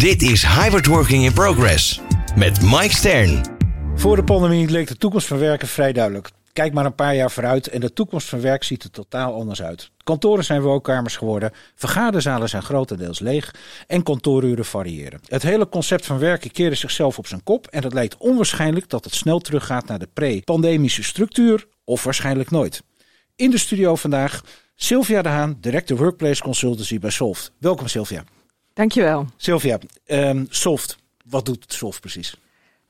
Dit is Hybrid Working in Progress met Mike Stern. Voor de pandemie leek de toekomst van werken vrij duidelijk. Kijk maar een paar jaar vooruit en de toekomst van werk ziet er totaal anders uit. Kantoren zijn woonkamers geworden, vergaderzalen zijn grotendeels leeg en kantooruren variëren. Het hele concept van werken keerde zichzelf op zijn kop en het lijkt onwaarschijnlijk dat het snel teruggaat naar de pre-pandemische structuur of waarschijnlijk nooit. In de studio vandaag Sylvia de Haan, Director Workplace Consultancy bij Solft. Welkom Sylvia. Dankjewel. Sylvia, um, Solft, wat doet Solft precies?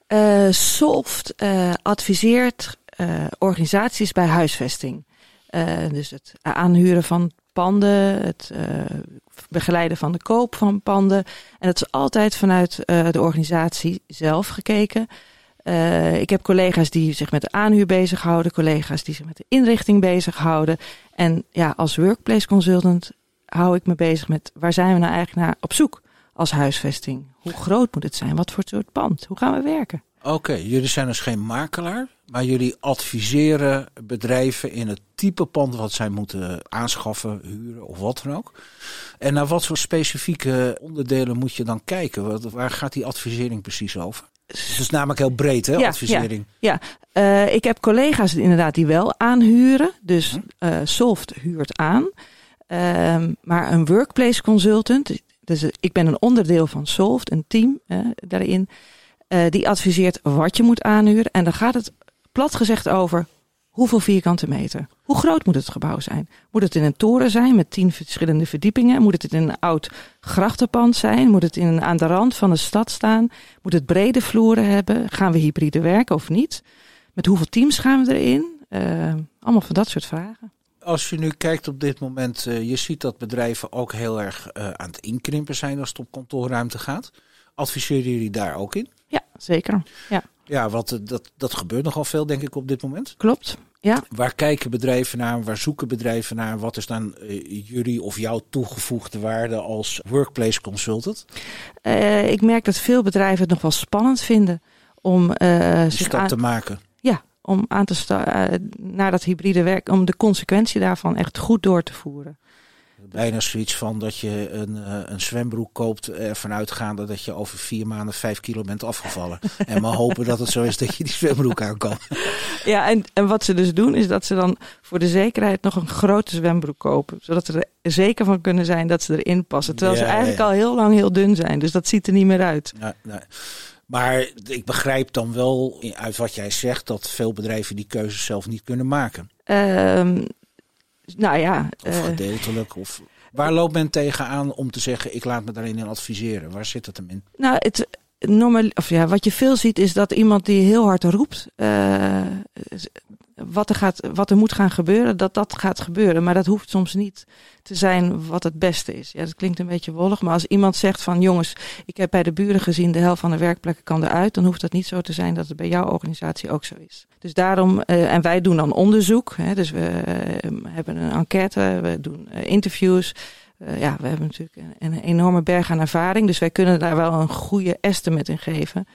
Uh, Solft uh, adviseert uh, organisaties bij huisvesting. dus het aanhuren van panden, het begeleiden van de koop van panden. En dat is altijd vanuit de organisatie zelf gekeken. ik heb collega's die zich met de aanhuur bezighouden, collega's die zich met de inrichting bezighouden. En ja, als workplace consultant hou ik me bezig met waar zijn we nou eigenlijk naar op zoek als huisvesting? Hoe groot moet het zijn? Wat voor soort pand? Hoe gaan we werken? Oké, jullie zijn dus geen makelaar, maar jullie adviseren bedrijven in het type pand wat zij moeten aanschaffen, huren of wat dan ook. En naar wat voor specifieke onderdelen moet je dan kijken? Waar gaat die advisering precies over? Het is namelijk heel breed, hè, advisering. Ja, ja. Uh, ik heb collega's inderdaad die wel aanhuren. Dus uh, Soft huurt aan. Um, maar een workplace consultant, dus ik ben een onderdeel van Solved, een team daarin, uh, die adviseert wat je moet aanhuren. En dan gaat het plat gezegd over hoeveel vierkante meter. Hoe groot moet het gebouw zijn? Moet het in een toren zijn met tien verschillende verdiepingen? Moet het in een oud grachtenpand zijn? Moet het in, aan de rand van de stad staan? Moet het brede vloeren hebben? Gaan we hybride werken of niet? Met hoeveel teams gaan we erin? Uh, allemaal van dat soort vragen als je nu kijkt op dit moment, uh, je ziet dat bedrijven ook heel erg uh, aan het inkrimpen zijn als het op kantoorruimte gaat. Adviseren jullie daar ook in? Ja, zeker. Ja, ja wat, uh, dat, dat gebeurt nogal veel, denk ik, op dit moment. Klopt. Ja. Waar kijken bedrijven naar? Waar zoeken bedrijven naar? Wat is dan jullie of jouw toegevoegde waarde als workplace consultant? ik merk dat veel bedrijven het nog wel spannend vinden om zich aan... te maken om aan te staan uh, naar dat hybride werk, om de consequentie daarvan echt goed door te voeren. Bijna zoiets van dat je een, uh, een zwembroek koopt, ervan uitgaande dat je over vier maanden vijf kilo bent afgevallen. en maar hopen dat het zo is dat je die zwembroek aan kan. Ja, en, en wat ze dus doen is dat ze dan voor de zekerheid nog een grote zwembroek kopen. Zodat ze er zeker van kunnen zijn dat ze erin passen. Terwijl ja, ze eigenlijk ja. al heel lang heel dun zijn. Dus dat ziet er niet meer uit. Nee. Maar ik begrijp dan wel uit wat jij zegt dat veel bedrijven die keuzes zelf niet kunnen maken. Um, nou ja. Of gedeeltelijk. Of waar loopt men tegenaan om te zeggen: ik laat me daarin in adviseren? Waar zit het hem in? Nou, het, normaal, of ja, wat je veel ziet is dat iemand die heel hard roept. Uh, wat er, gaat, wat er moet gaan gebeuren, dat dat gaat gebeuren. Maar dat hoeft soms niet te zijn wat het beste is. Ja, dat klinkt een beetje wollig. Maar als iemand zegt van jongens, ik heb bij de buren gezien, de helft van de werkplekken kan eruit. Dan hoeft dat niet zo te zijn dat het bij jouw organisatie ook zo is. Dus daarom, uh, en wij doen dan onderzoek. Hè, dus we uh, hebben een enquête, we doen uh, interviews. ja, we hebben natuurlijk een, een enorme berg aan ervaring. Dus wij kunnen daar wel een goede estimate in geven.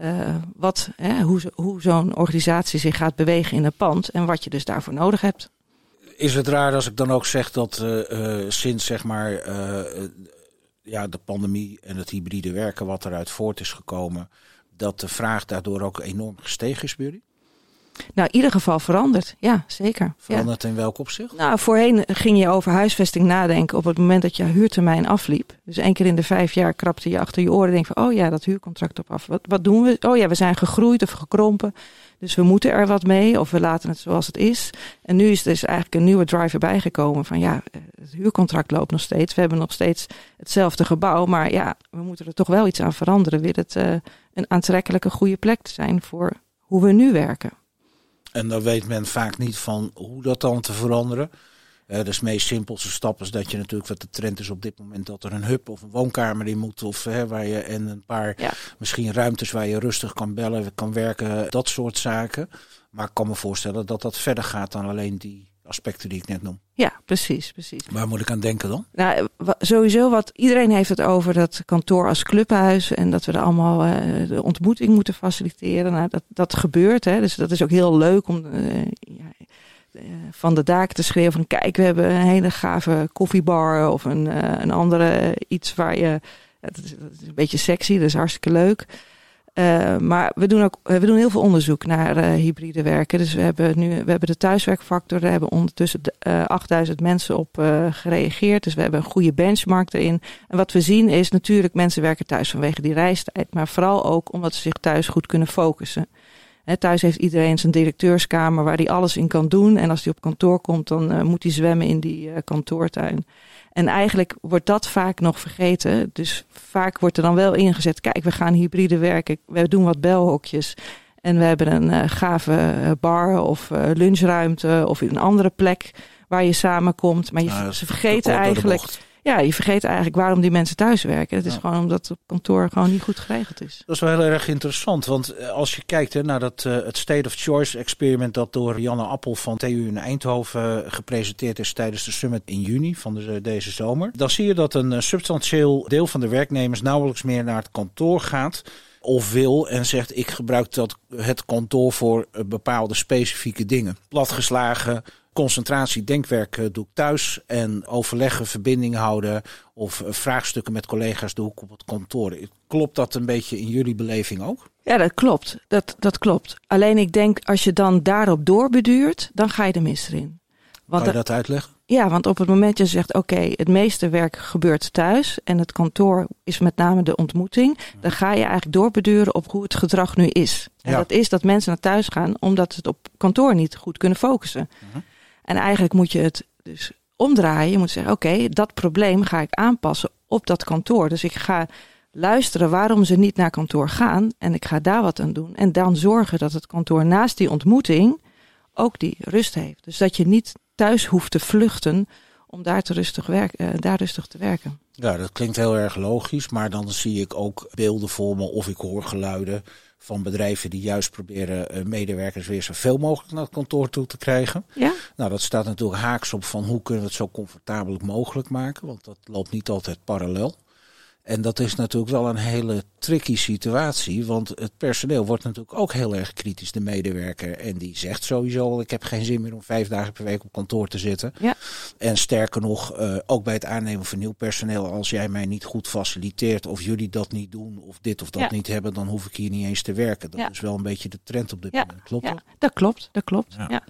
Uh, wat, hè, hoe, zo'n organisatie zich gaat bewegen in een pand en wat je dus daarvoor nodig hebt. Is het raar als ik dan ook zeg dat uh, uh, sinds zeg maar ja, de pandemie en het hybride werken wat eruit voort is gekomen, dat de vraag daardoor ook enorm gestegen is jullie? Nou, in ieder geval veranderd. Ja, zeker. Veranderd ja. in welk opzicht? Nou, voorheen ging je over huisvesting nadenken op het moment dat je huurtermijn afliep. Dus één keer in de vijf jaar krapte je achter je oren en denk van, oh ja, dat huurcontract op af. Wat, wat doen we? Oh ja, we zijn gegroeid of gekrompen. Dus we moeten er wat mee of we laten het zoals het is. En nu is er dus eigenlijk een nieuwe driver bijgekomen van ja, het huurcontract loopt nog steeds. We hebben nog steeds hetzelfde gebouw, maar ja, we moeten er toch wel iets aan veranderen. Wil het uh, een aantrekkelijke goede plek zijn voor hoe we nu werken. En dan weet men vaak niet van hoe dat dan te veranderen. Uh, dus het meest simpelste stap is dat je natuurlijk, wat de trend is op dit moment, dat er een hub of een woonkamer in moet. Of hè, waar je en een paar misschien ruimtes waar je rustig kan bellen, kan werken, dat soort zaken. Maar ik kan me voorstellen dat dat verder gaat dan alleen die aspecten die ik net noem. Ja, precies, precies. Waar moet ik aan denken dan? Nou, sowieso wat iedereen heeft het over dat kantoor als clubhuis en dat we er allemaal uh, de ontmoeting moeten faciliteren. Nou, dat, dat gebeurt, hè. Dus dat is ook heel leuk om uh, ja, uh, van de daken te schreeuwen van kijk, we hebben een hele gave koffiebar of een, een andere iets waar je, dat is, dat is een beetje sexy, dat is hartstikke leuk. Uh, maar we doen ook we doen heel veel onderzoek naar uh, hybride werken. Dus we hebben nu we hebben de thuiswerkfactor. Daar hebben ondertussen uh, 8000 mensen op gereageerd. Dus we hebben een goede benchmark erin. En wat we zien is natuurlijk mensen werken thuis vanwege die reistijd. Maar vooral ook omdat ze zich thuis goed kunnen focussen. He, thuis heeft iedereen zijn directeurskamer waar hij alles in kan doen. En als hij op kantoor komt, dan moet hij zwemmen in die kantoortuin. En eigenlijk wordt dat vaak nog vergeten. Dus vaak wordt er dan wel ingezet. Kijk, we gaan hybride werken. We doen wat belhokjes. En we hebben een uh, gave eh, bar of lunchruimte of een andere plek waar je samenkomt. Maar je, nou, ze vergeten eigenlijk ja, je vergeet eigenlijk waarom die mensen thuis werken. Het is gewoon omdat het kantoor gewoon niet goed geregeld is. Dat is wel heel erg interessant. Want eh, als je kijkt hè, naar dat, uh, het State of Choice experiment dat door Janne Appel van TU in Eindhoven eh, gepresenteerd is tijdens de summit in juni van de, deze zomer. Dan zie je dat een substantieel deel van de werknemers nauwelijks meer naar het kantoor gaat of wil en zegt ik gebruik dat het kantoor voor bepaalde specifieke dingen. Platgeslagen, concentratie, denkwerk eh, doe ik thuis. En overleggen, verbinding houden of eh, vraagstukken met collega's doe ik op het kantoor. Klopt dat een beetje in jullie beleving ook? Ja, dat klopt. Dat, dat klopt. Alleen ik denk, als je dan daarop doorbeduurt, dan ga je de mis erin. Want kan je dat uitleggen? Ja, want op het moment dat je zegt, oké, het meeste werk gebeurt thuis en het kantoor is met name de ontmoeting, dan ga je eigenlijk doorbeduren op hoe het gedrag nu is. En dat is dat mensen naar thuis gaan omdat ze het op kantoor niet goed kunnen focussen. Uh en eigenlijk moet je het dus omdraaien. Je moet zeggen, oké, dat probleem ga ik aanpassen op dat kantoor. Dus ik ga luisteren waarom ze niet naar kantoor gaan. En ik ga daar wat aan doen. En dan zorgen dat het kantoor naast die ontmoeting ook die rust heeft. Dus dat je niet thuis hoeft te vluchten om daar, te rustig, uh, daar rustig te werken. Ja, dat klinkt heel erg logisch. Maar dan zie ik ook beelden voor me of ik hoor geluiden van bedrijven die juist proberen uh, medewerkers weer zoveel mogelijk naar het kantoor toe te krijgen. Ja. Nou, dat staat natuurlijk haaks op van hoe kunnen we het zo comfortabel mogelijk maken, want dat loopt niet altijd parallel. En dat is natuurlijk wel een hele tricky situatie, want het personeel wordt natuurlijk ook heel erg kritisch, de medewerker. En die zegt sowieso, ik heb geen zin meer om vijf dagen per week op kantoor te zitten. Ja. En sterker nog, uh, ook bij het aannemen van nieuw personeel, als jij mij niet goed faciliteert of jullie dat niet doen of dit of dat ja. niet hebben, dan hoef ik hier niet eens te werken. Dat ja. is wel een beetje de trend op dit moment, klopt ja, dat? klopt, dat klopt, ja.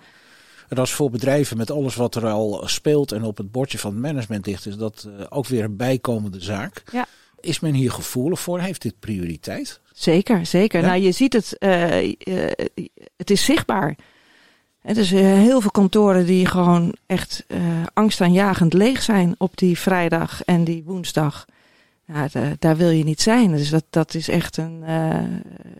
En als voor bedrijven met alles wat er al speelt en op het bordje van het management ligt, is dat uh, ook weer een bijkomende zaak. Ja. Is men hier gevoelig voor? Heeft dit prioriteit? Zeker, zeker. Nou, je ziet het, uh, uh, het is zichtbaar. Het is heel veel kantoren die gewoon echt angstaanjagend leeg zijn op die vrijdag en die woensdag. Ja, daar wil je niet zijn. Dus dat, dat is echt een,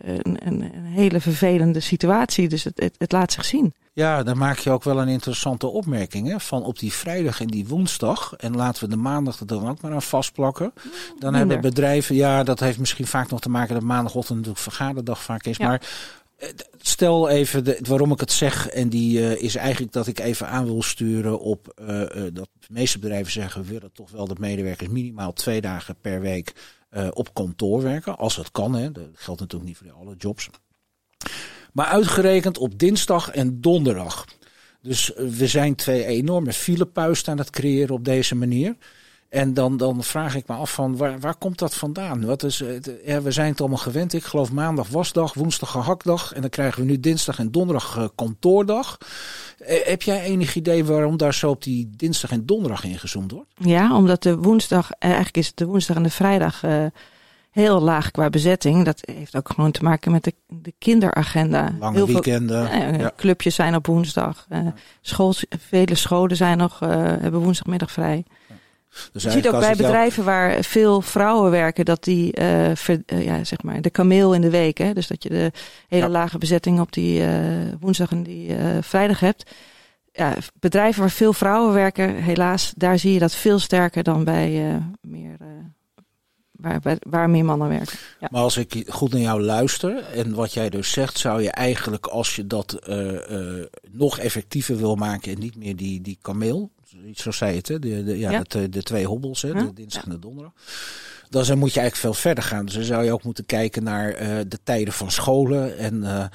een, een, hele vervelende situatie. Dus het, het, het laat zich zien. Ja, dan maak je ook wel een interessante opmerking. Hè? Van op die vrijdag en die woensdag. En laten we de maandag er dan ook maar aan vastplakken. Dan hebben bedrijven, ja, dat heeft misschien vaak nog te maken dat maandagochtend natuurlijk vergaderdag vaak is. Maar eh, stel even de, waarom ik het zeg. En die uh, is eigenlijk dat ik even aan wil sturen op uh, uh, dat de meeste bedrijven zeggen we willen toch wel dat medewerkers minimaal twee dagen per week op kantoor werken. Als het kan, hè. dat geldt natuurlijk niet voor alle jobs. Maar uitgerekend op dinsdag en donderdag. Dus eh, we zijn twee enorme filepuisten aan het creëren op deze manier. En dan, dan vraag ik me af van waar, waar komt dat vandaan? Wat is, ja, we zijn het allemaal gewend. Ik geloof maandag wasdag, woensdag gehaktdag. En dan krijgen we nu dinsdag en donderdag uh, kantoordag. Eh, heb jij enig idee waarom daar zo op die dinsdag en donderdag ingezoomd wordt? Ja, omdat de woensdag, eigenlijk is het de woensdag en de vrijdag heel laag qua bezetting. Dat heeft ook gewoon te maken met de, de kinderagenda. Lange heel weekenden. Veel, ja. Clubjes zijn op woensdag. Uh, school, vele scholen zijn nog, hebben woensdagmiddag vrij. Dus je ziet ook bij bedrijven waar veel vrouwen werken, dat die, uh, ver, ja, zeg maar, de kameel in de week, hè, dus dat je de hele lage bezetting op die woensdag en die vrijdag hebt ja, bedrijven waar veel vrouwen werken, helaas, daar zie je dat veel sterker dan bij meer. Waar, waar, meer mannen werken. Ja. Maar als ik goed naar jou luister en wat jij dus zegt, zou je eigenlijk als je dat uh, nog effectiever wil maken en niet meer die, die kameel, zo zei het, hè? De, de, ja, ja. De, de, twee hobbels, hè? de dinsdag en de donderdag dan moet je eigenlijk veel verder gaan. Dus dan zou je ook moeten kijken naar uh, de tijden van scholen. En uh,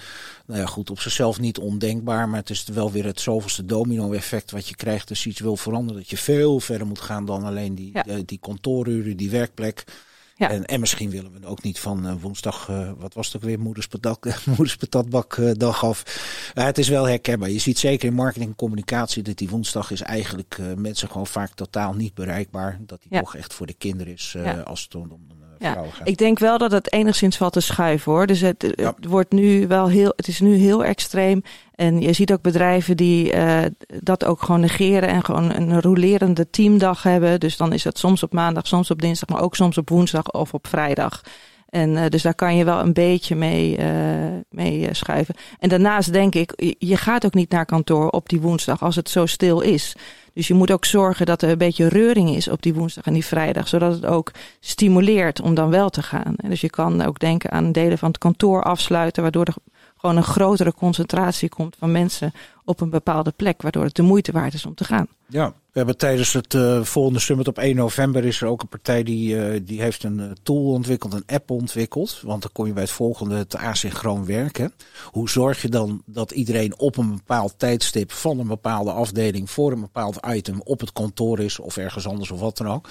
nou ja, goed, op zichzelf niet ondenkbaar. Maar het is wel weer het zoveelste domino-effect wat je krijgt als je iets wil veranderen. Dat je veel verder moet gaan dan alleen die, ja. uh, die kantooruren, die werkplek. Ja. En, en misschien willen we ook niet van uh, woensdag, uh, wat was het ook weer, moederspatatbak uh, dag af. het is wel herkenbaar. Je ziet zeker in marketing en communicatie dat die woensdag is eigenlijk mensen gewoon vaak totaal niet bereikbaar. Dat die ja. toch echt voor de kinderen is als het om ja, ik denk wel dat het enigszins valt te schuiven hoor. Dus het, ja. het, wordt nu wel heel, het is nu heel extreem. En je ziet ook bedrijven die uh, dat ook gewoon negeren en gewoon een rolerende teamdag hebben. Dus dan is het soms op maandag, soms op dinsdag, maar ook soms op woensdag of op vrijdag. En uh, dus daar kan je wel een beetje mee, uh, mee schuiven. En daarnaast denk ik, je gaat ook niet naar kantoor op die woensdag als het zo stil is. Dus je moet ook zorgen dat er een beetje reuring is op die woensdag en die vrijdag, zodat het ook stimuleert om dan wel te gaan. Dus je kan ook denken aan delen van het kantoor afsluiten, waardoor er gewoon een grotere concentratie komt van mensen op een bepaalde plek, waardoor het de moeite waard is om te gaan. Ja, hebben tijdens het uh, volgende summit op 1 november is er ook een partij die, uh, die heeft een tool ontwikkeld, een app ontwikkeld. Want dan kom je bij het volgende, het asynchroon werken. Hoe zorg je dan dat iedereen op een bepaald tijdstip van een bepaalde afdeling voor een bepaald item op het kantoor is of ergens anders of wat dan ook.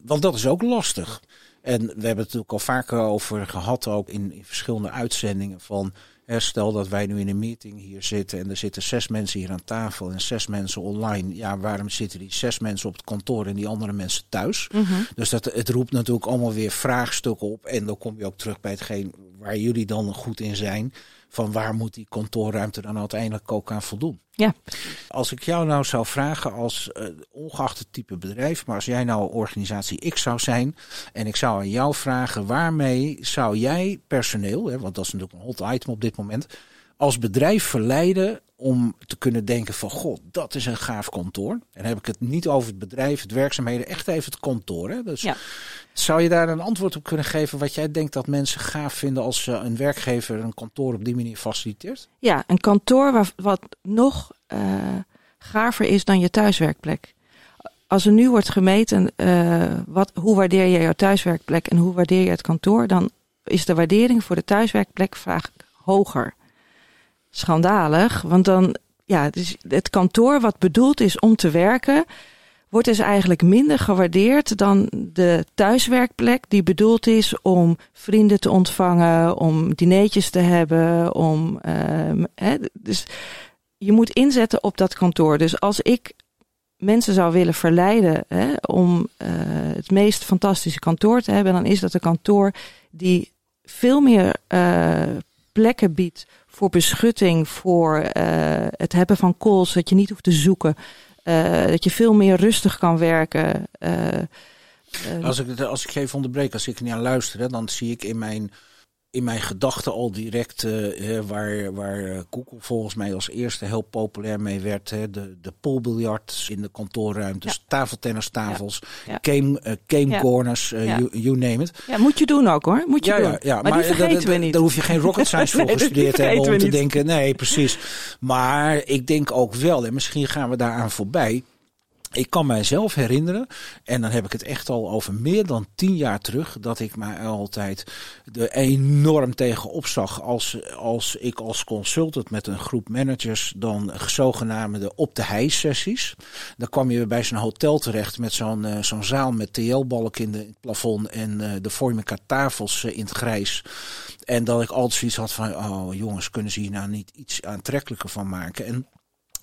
Want dat is ook lastig. En we hebben het natuurlijk al vaker over gehad, ook in, in verschillende uitzendingen van Stel dat wij nu in een meeting hier zitten en er zitten zes mensen hier aan tafel en zes mensen online. Ja, waarom zitten die zes mensen op het kantoor en die andere mensen thuis? Mm -hmm. Dus dat, het roept natuurlijk allemaal weer vraagstukken op. En dan kom je ook terug bij hetgeen waar jullie dan goed in zijn van waar moet die kantoorruimte dan uiteindelijk ook aan voldoen. Ja. Als ik jou nou zou vragen als uh, ongeacht het type bedrijf, maar als jij nou organisatie X zou zijn en ik zou aan jou vragen waarmee zou jij personeel, hè, want dat is natuurlijk een hot item op dit moment, als bedrijf verleiden om te kunnen denken van god, dat is een gaaf kantoor. En dan heb ik het niet over het bedrijf, het werkzaamheden, echt even het kantoor. Hè? Dus ja. Zou je daar een antwoord op kunnen geven wat jij denkt dat mensen gaaf vinden als een werkgever een kantoor op die manier faciliteert? Ja, een kantoor waar, wat nog uh, gaver is dan je thuiswerkplek. Als er nu wordt gemeten uh, wat, hoe waardeer je jouw thuiswerkplek en hoe waardeer je het kantoor, dan is de waardering voor de thuiswerkplek vaak hoger. Schandalig, want dan, ja, het kantoor wat bedoeld is om te werken, wordt dus eigenlijk minder gewaardeerd dan de thuiswerkplek die bedoeld is om vrienden te ontvangen, om dineetjes te hebben, om hè, dus je moet inzetten op dat kantoor. Dus als ik mensen zou willen verleiden hè, om uh, het meest fantastische kantoor te hebben, dan is dat een kantoor die veel meer uh, plekken biedt voor beschutting, voor uh, het hebben van calls, dat je niet hoeft te zoeken. Uh, dat je veel meer rustig kan werken. Uh, als, ik, als ik even onderbreek, als ik aan luister, dan zie ik in mijn in mijn gedachten al direct uh, waar, waar Google volgens mij als eerste heel populair mee werd. Hè, de, de poolbiljarts in de kantoorruimtes, ja. tafeltennistafels, ja. game, uh, game corners, uh, you, you, name it. Ja, moet je doen ook hoor. Moet je ja, doen. Ja. Maar, maar die vergeten we niet. Daar hoef je geen rocket science voor gestudeerd te hebben om te denken. Nee, precies. Maar ik denk ook wel, en misschien gaan we daaraan voorbij ik kan mijzelf herinneren, en dan heb ik het echt al over meer dan tien jaar terug, dat ik mij altijd er enorm tegen opzag als, als ik als consultant met een groep managers dan zogenaamde op de hei sessies. Dan kwam je bij zo'n hotel terecht met zo'n uh, zo'n zaal met TL-balk in, het plafond en uh, de elkaar tafels uh, in het grijs. En dat ik altijd zoiets had van, oh jongens, kunnen ze hier nou niet iets aantrekkelijker van maken? En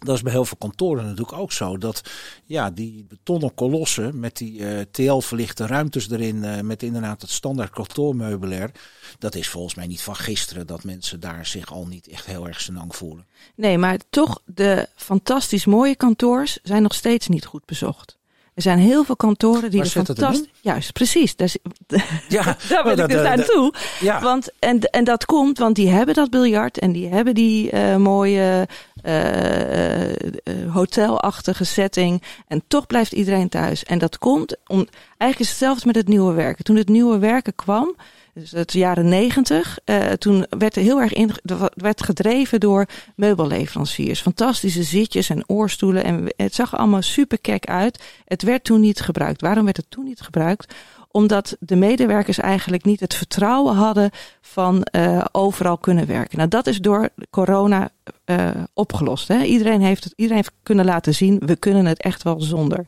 dat is bij heel veel kantoren natuurlijk ook zo. Dat ja, die betonnen kolossen met die uh, TL-verlichte ruimtes erin, uh, met inderdaad het standaard kantoormeubilair. Dat is volgens mij niet van gisteren dat mensen daar zich al niet echt heel erg senang voelen. Nee, maar toch, de fantastisch mooie kantoors zijn nog steeds niet goed bezocht. Er zijn heel veel kantoren die Waar er fantastisch. Juist, precies. Daar, ja, daar wil ik dus aan toe. Ja. Want, en, en dat komt, want die hebben dat biljart en die hebben die uh, mooie uh, hotelachtige setting. En toch blijft iedereen thuis. En dat komt om. Eigenlijk is hetzelfde met het nieuwe werken. Toen het nieuwe werken kwam. Dus het jaren negentig. Uh, toen werd er heel erg in, werd gedreven door meubelleveranciers. Fantastische zitjes en oorstoelen. En het zag allemaal super kek uit. Het werd toen niet gebruikt. Waarom werd het toen niet gebruikt? Omdat de medewerkers eigenlijk niet het vertrouwen hadden van uh, overal kunnen werken. Nou, dat is door corona uh, opgelost. Hè? Iedereen, heeft het, iedereen heeft kunnen laten zien, we kunnen het echt wel zonder.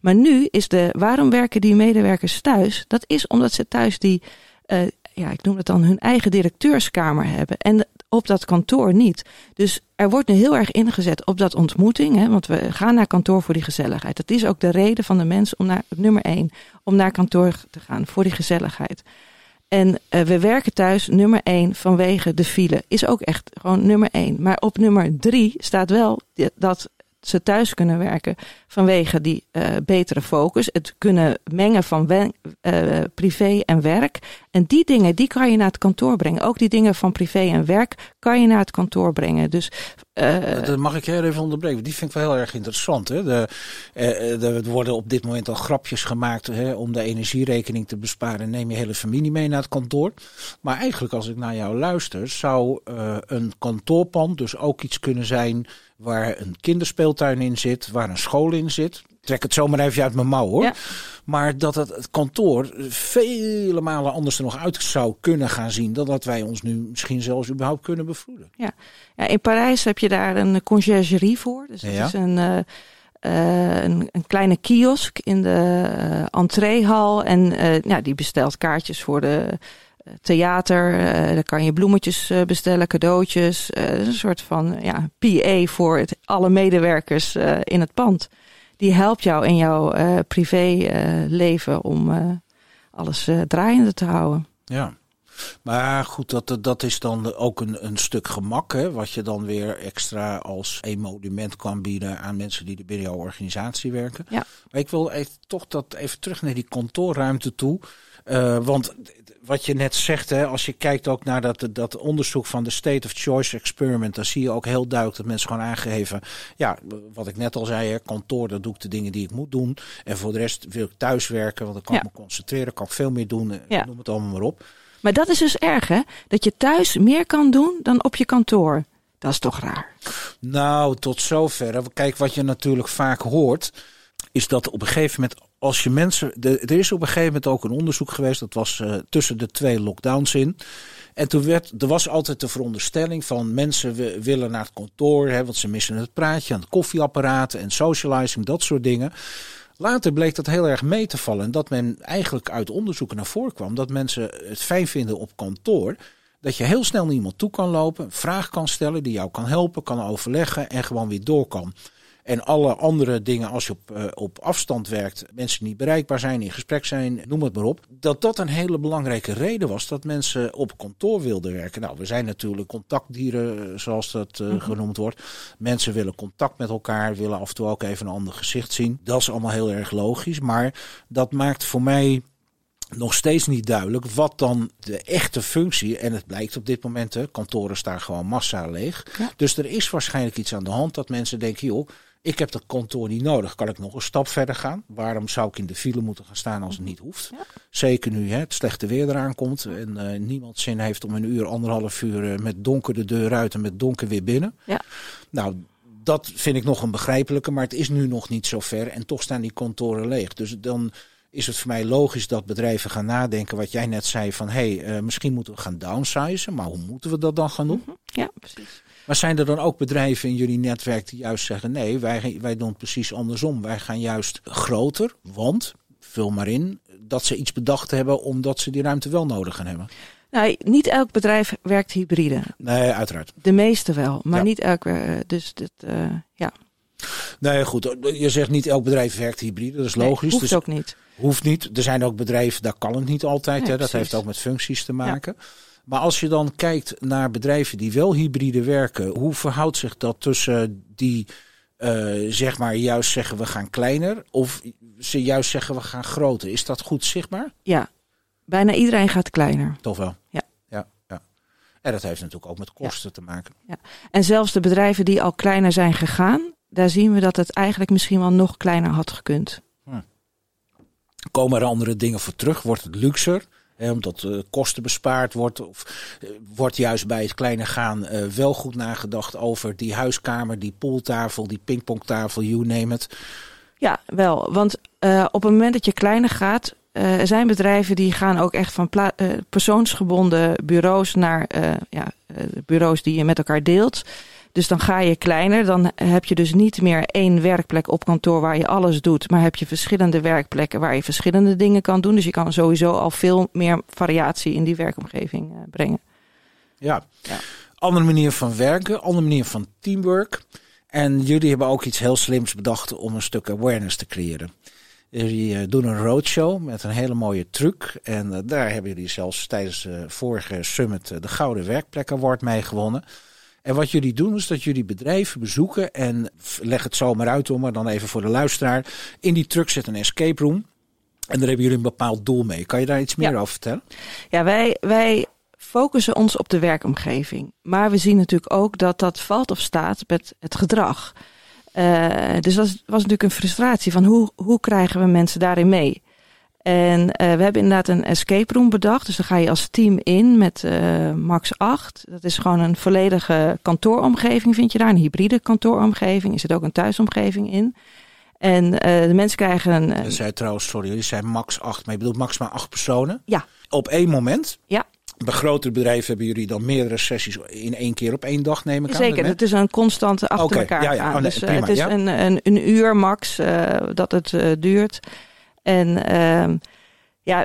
Maar nu is de, waarom werken die medewerkers thuis? Dat is omdat ze thuis die, uh, ja, ik noem het dan hun eigen directeurskamer hebben. En op dat kantoor niet. Dus er wordt nu heel erg ingezet op dat ontmoeting. Hè, want we gaan naar kantoor voor die gezelligheid. Dat is ook de reden van de mensen om naar, nummer één, om naar kantoor te gaan voor die gezelligheid. En uh, we werken thuis nummer één vanwege de file. Is ook echt gewoon nummer één. Maar op nummer drie staat wel dat ze thuis kunnen werken vanwege die uh, betere focus. Het kunnen mengen van uh, privé en werk. En die dingen, die kan je naar het kantoor brengen. Ook die dingen van privé en werk kan je naar het kantoor brengen. Dus, uh, dat mag ik heel even onderbreken. Die vind ik wel heel erg interessant. Hè? De, er worden op dit moment al grapjes gemaakt hè, om de energierekening te besparen. Neem je hele familie mee naar het kantoor. Maar eigenlijk als ik naar jou luister, zou een kantoorpand dus ook iets kunnen zijn waar een kinderspeeltuin in zit, waar een school in zit. Trek het zomaar even uit mijn mouw hoor. Ja. Maar dat het, het kantoor vele malen anders er nog uit zou kunnen gaan zien. Dan dat wij ons nu misschien zelfs überhaupt kunnen bevroeden. Ja, ja in Parijs heb je daar een conciergerie voor. Dus het ja. is een, uh, uh, een, een, kleine kiosk in de uh, entreehal. En ja, die bestelt kaartjes voor de theater. Uh, daar kan je bloemetjes uh, bestellen, cadeautjes. Uh, een soort van ja, PA voor alle medewerkers in het pand. Die helpt jou in jouw privéleven om alles draaiende te houden. Ja. Maar goed, dat, dat is dan ook een, een stuk gemak, hè, wat je dan weer extra als emolument kan bieden aan mensen die binnen jouw organisatie werken. Ja. Maar ik wil even, toch dat even terug naar die kantoorruimte toe. Uh, want wat je net zegt, hè, als je kijkt ook naar dat, dat onderzoek van de State of Choice Experiment, dan zie je ook heel duidelijk dat mensen gewoon aangeven, ja, wat ik net al zei, hè, kantoor, dat doe ik de dingen die ik moet doen. En voor de rest wil ik thuis werken, want dan kan ik me concentreren, kan ik veel meer doen, ja. noem het allemaal maar op. Maar dat is dus erg, hè? Dat je thuis meer kan doen dan op je kantoor. Dat is toch raar? Nou, tot zover. Kijk, wat je natuurlijk vaak hoort, is dat op een gegeven moment als je mensen. Er is op een gegeven moment ook een onderzoek geweest. Dat was uh, tussen de twee lockdowns in. En toen werd, er was altijd de veronderstelling van mensen willen naar het kantoor, hè, want ze missen het praatje aan het koffieapparaat en socializing, dat soort dingen. Later bleek dat heel erg mee te vallen. En dat men eigenlijk uit onderzoeken naar voren kwam dat mensen het fijn vinden op kantoor. Dat je heel snel naar iemand toe kan lopen, een vraag kan stellen, die jou kan helpen, kan overleggen en gewoon weer door kan. En alle andere dingen, als je op, uh, op afstand werkt, mensen niet bereikbaar zijn, in gesprek zijn, noem het maar op. Dat dat een hele belangrijke reden was dat mensen op kantoor wilden werken. Nou, we zijn natuurlijk contactdieren, eh, zoals dat uh, genoemd wordt. Mensen willen contact met elkaar, willen af en toe ook even een ander gezicht zien. Dat is allemaal heel erg logisch. Maar dat maakt voor mij nog steeds niet duidelijk wat dan de echte functie. En het blijkt op dit moment, hè, kantoren staan gewoon massaal leeg. Ja. Dus er is waarschijnlijk iets aan de hand dat mensen denken, joh, ik heb dat kantoor niet nodig. Kan ik nog een stap verder gaan? Waarom zou ik in de file moeten gaan staan als het niet hoeft? Ja. Zeker nu hè, het slechte weer eraan komt en uh, niemand zin heeft om een uur, anderhalf uur uh, met donker de deur uit en met donker weer binnen. Ja. Nou, dat vind ik nog een begrijpelijke, maar het is nu nog niet zo ver en toch staan die kantoren leeg. Dus dan is het voor mij logisch dat bedrijven gaan nadenken wat jij net zei van hé, hey, uh, misschien moeten we gaan downsizen, maar hoe moeten we dat dan gaan doen? Mhm. Ja, precies. Maar zijn er dan ook bedrijven in jullie netwerk die juist zeggen: nee, wij, wij doen het precies andersom. Wij gaan juist groter, want, vul maar in, dat ze iets bedacht hebben omdat ze die ruimte wel nodig gaan hebben? Nou, niet elk bedrijf werkt hybride. Nee, uiteraard. De meeste wel, maar niet elk. Dus dit, uh, ja. Nee, goed. Je zegt niet elk bedrijf werkt hybride. Dat is logisch. Nee, hoeft dus ook niet. Hoeft niet. Er zijn ook bedrijven, daar kan het niet altijd. Nee, hè. Dat heeft ook met functies te maken. Ja. Maar als je dan kijkt naar bedrijven die wel hybride werken, hoe verhoudt zich dat tussen die uh, zeg maar juist zeggen we gaan kleiner of ze juist zeggen we gaan groter? Is dat goed zichtbaar? Ja, bijna iedereen gaat kleiner. Toch wel? Ja. ja, ja. En dat heeft natuurlijk ook met kosten te maken. En zelfs de bedrijven die al kleiner zijn gegaan, daar zien we dat het eigenlijk misschien wel nog kleiner had gekund. Komen er andere dingen voor terug? Wordt het luxer? Omdat uh, kosten bespaard wordt? Of uh, wordt juist bij het kleine gaan uh, wel goed nagedacht over die huiskamer, die pooltafel, die pingpongtafel, you name it? Ja, wel. Want op het moment dat je kleiner gaat, zijn bedrijven die gaan ook echt van persoonsgebonden bureaus naar ja, bureaus die je met elkaar deelt. Dus dan ga je kleiner. Dan heb je dus niet meer één werkplek op kantoor waar je alles doet. Maar heb je verschillende werkplekken waar je verschillende dingen kan doen. Dus je kan sowieso al veel meer variatie in die werkomgeving uh, brengen. Ja. ja, andere manier van werken, andere manier van teamwork. En jullie hebben ook iets heel slims bedacht om een stuk awareness te creëren. Jullie doen een roadshow met een hele mooie truc. En uh, daar hebben jullie zelfs tijdens de vorige summit de Gouden Werkplek Award mee gewonnen. En wat jullie doen is dat jullie bedrijven bezoeken en leg het zomaar uit om, maar dan even voor de luisteraar. In die truck zit een escape room. En daar hebben jullie een bepaald doel mee. Kan je daar iets meer ja. over vertellen? Ja, wij, wij focussen ons op de werkomgeving. Maar we zien natuurlijk ook dat dat valt of staat met het gedrag. Uh, dus dat was natuurlijk een frustratie van hoe, hoe krijgen we mensen daarin mee? En uh, we hebben inderdaad een escape room bedacht. Dus dan ga je als team in met uh, Max 8. Dat is gewoon een volledige kantooromgeving, vind je daar. Een hybride kantooromgeving. Er zit ook een thuisomgeving in. En uh, de mensen krijgen een. Je zei trouwens, sorry, je zei max 8, maar je bedoelt maximaal 8 personen? Ja. Op één moment? Ja. Bij grotere bedrijven hebben jullie dan meerdere sessies in één keer op één dag, neem ik aan. Zeker, het is een constante achter okay, elkaar ja, ja. Oh, nee, dus prima, het is ja. een, een, een uur max dat het duurt. En uh, ja.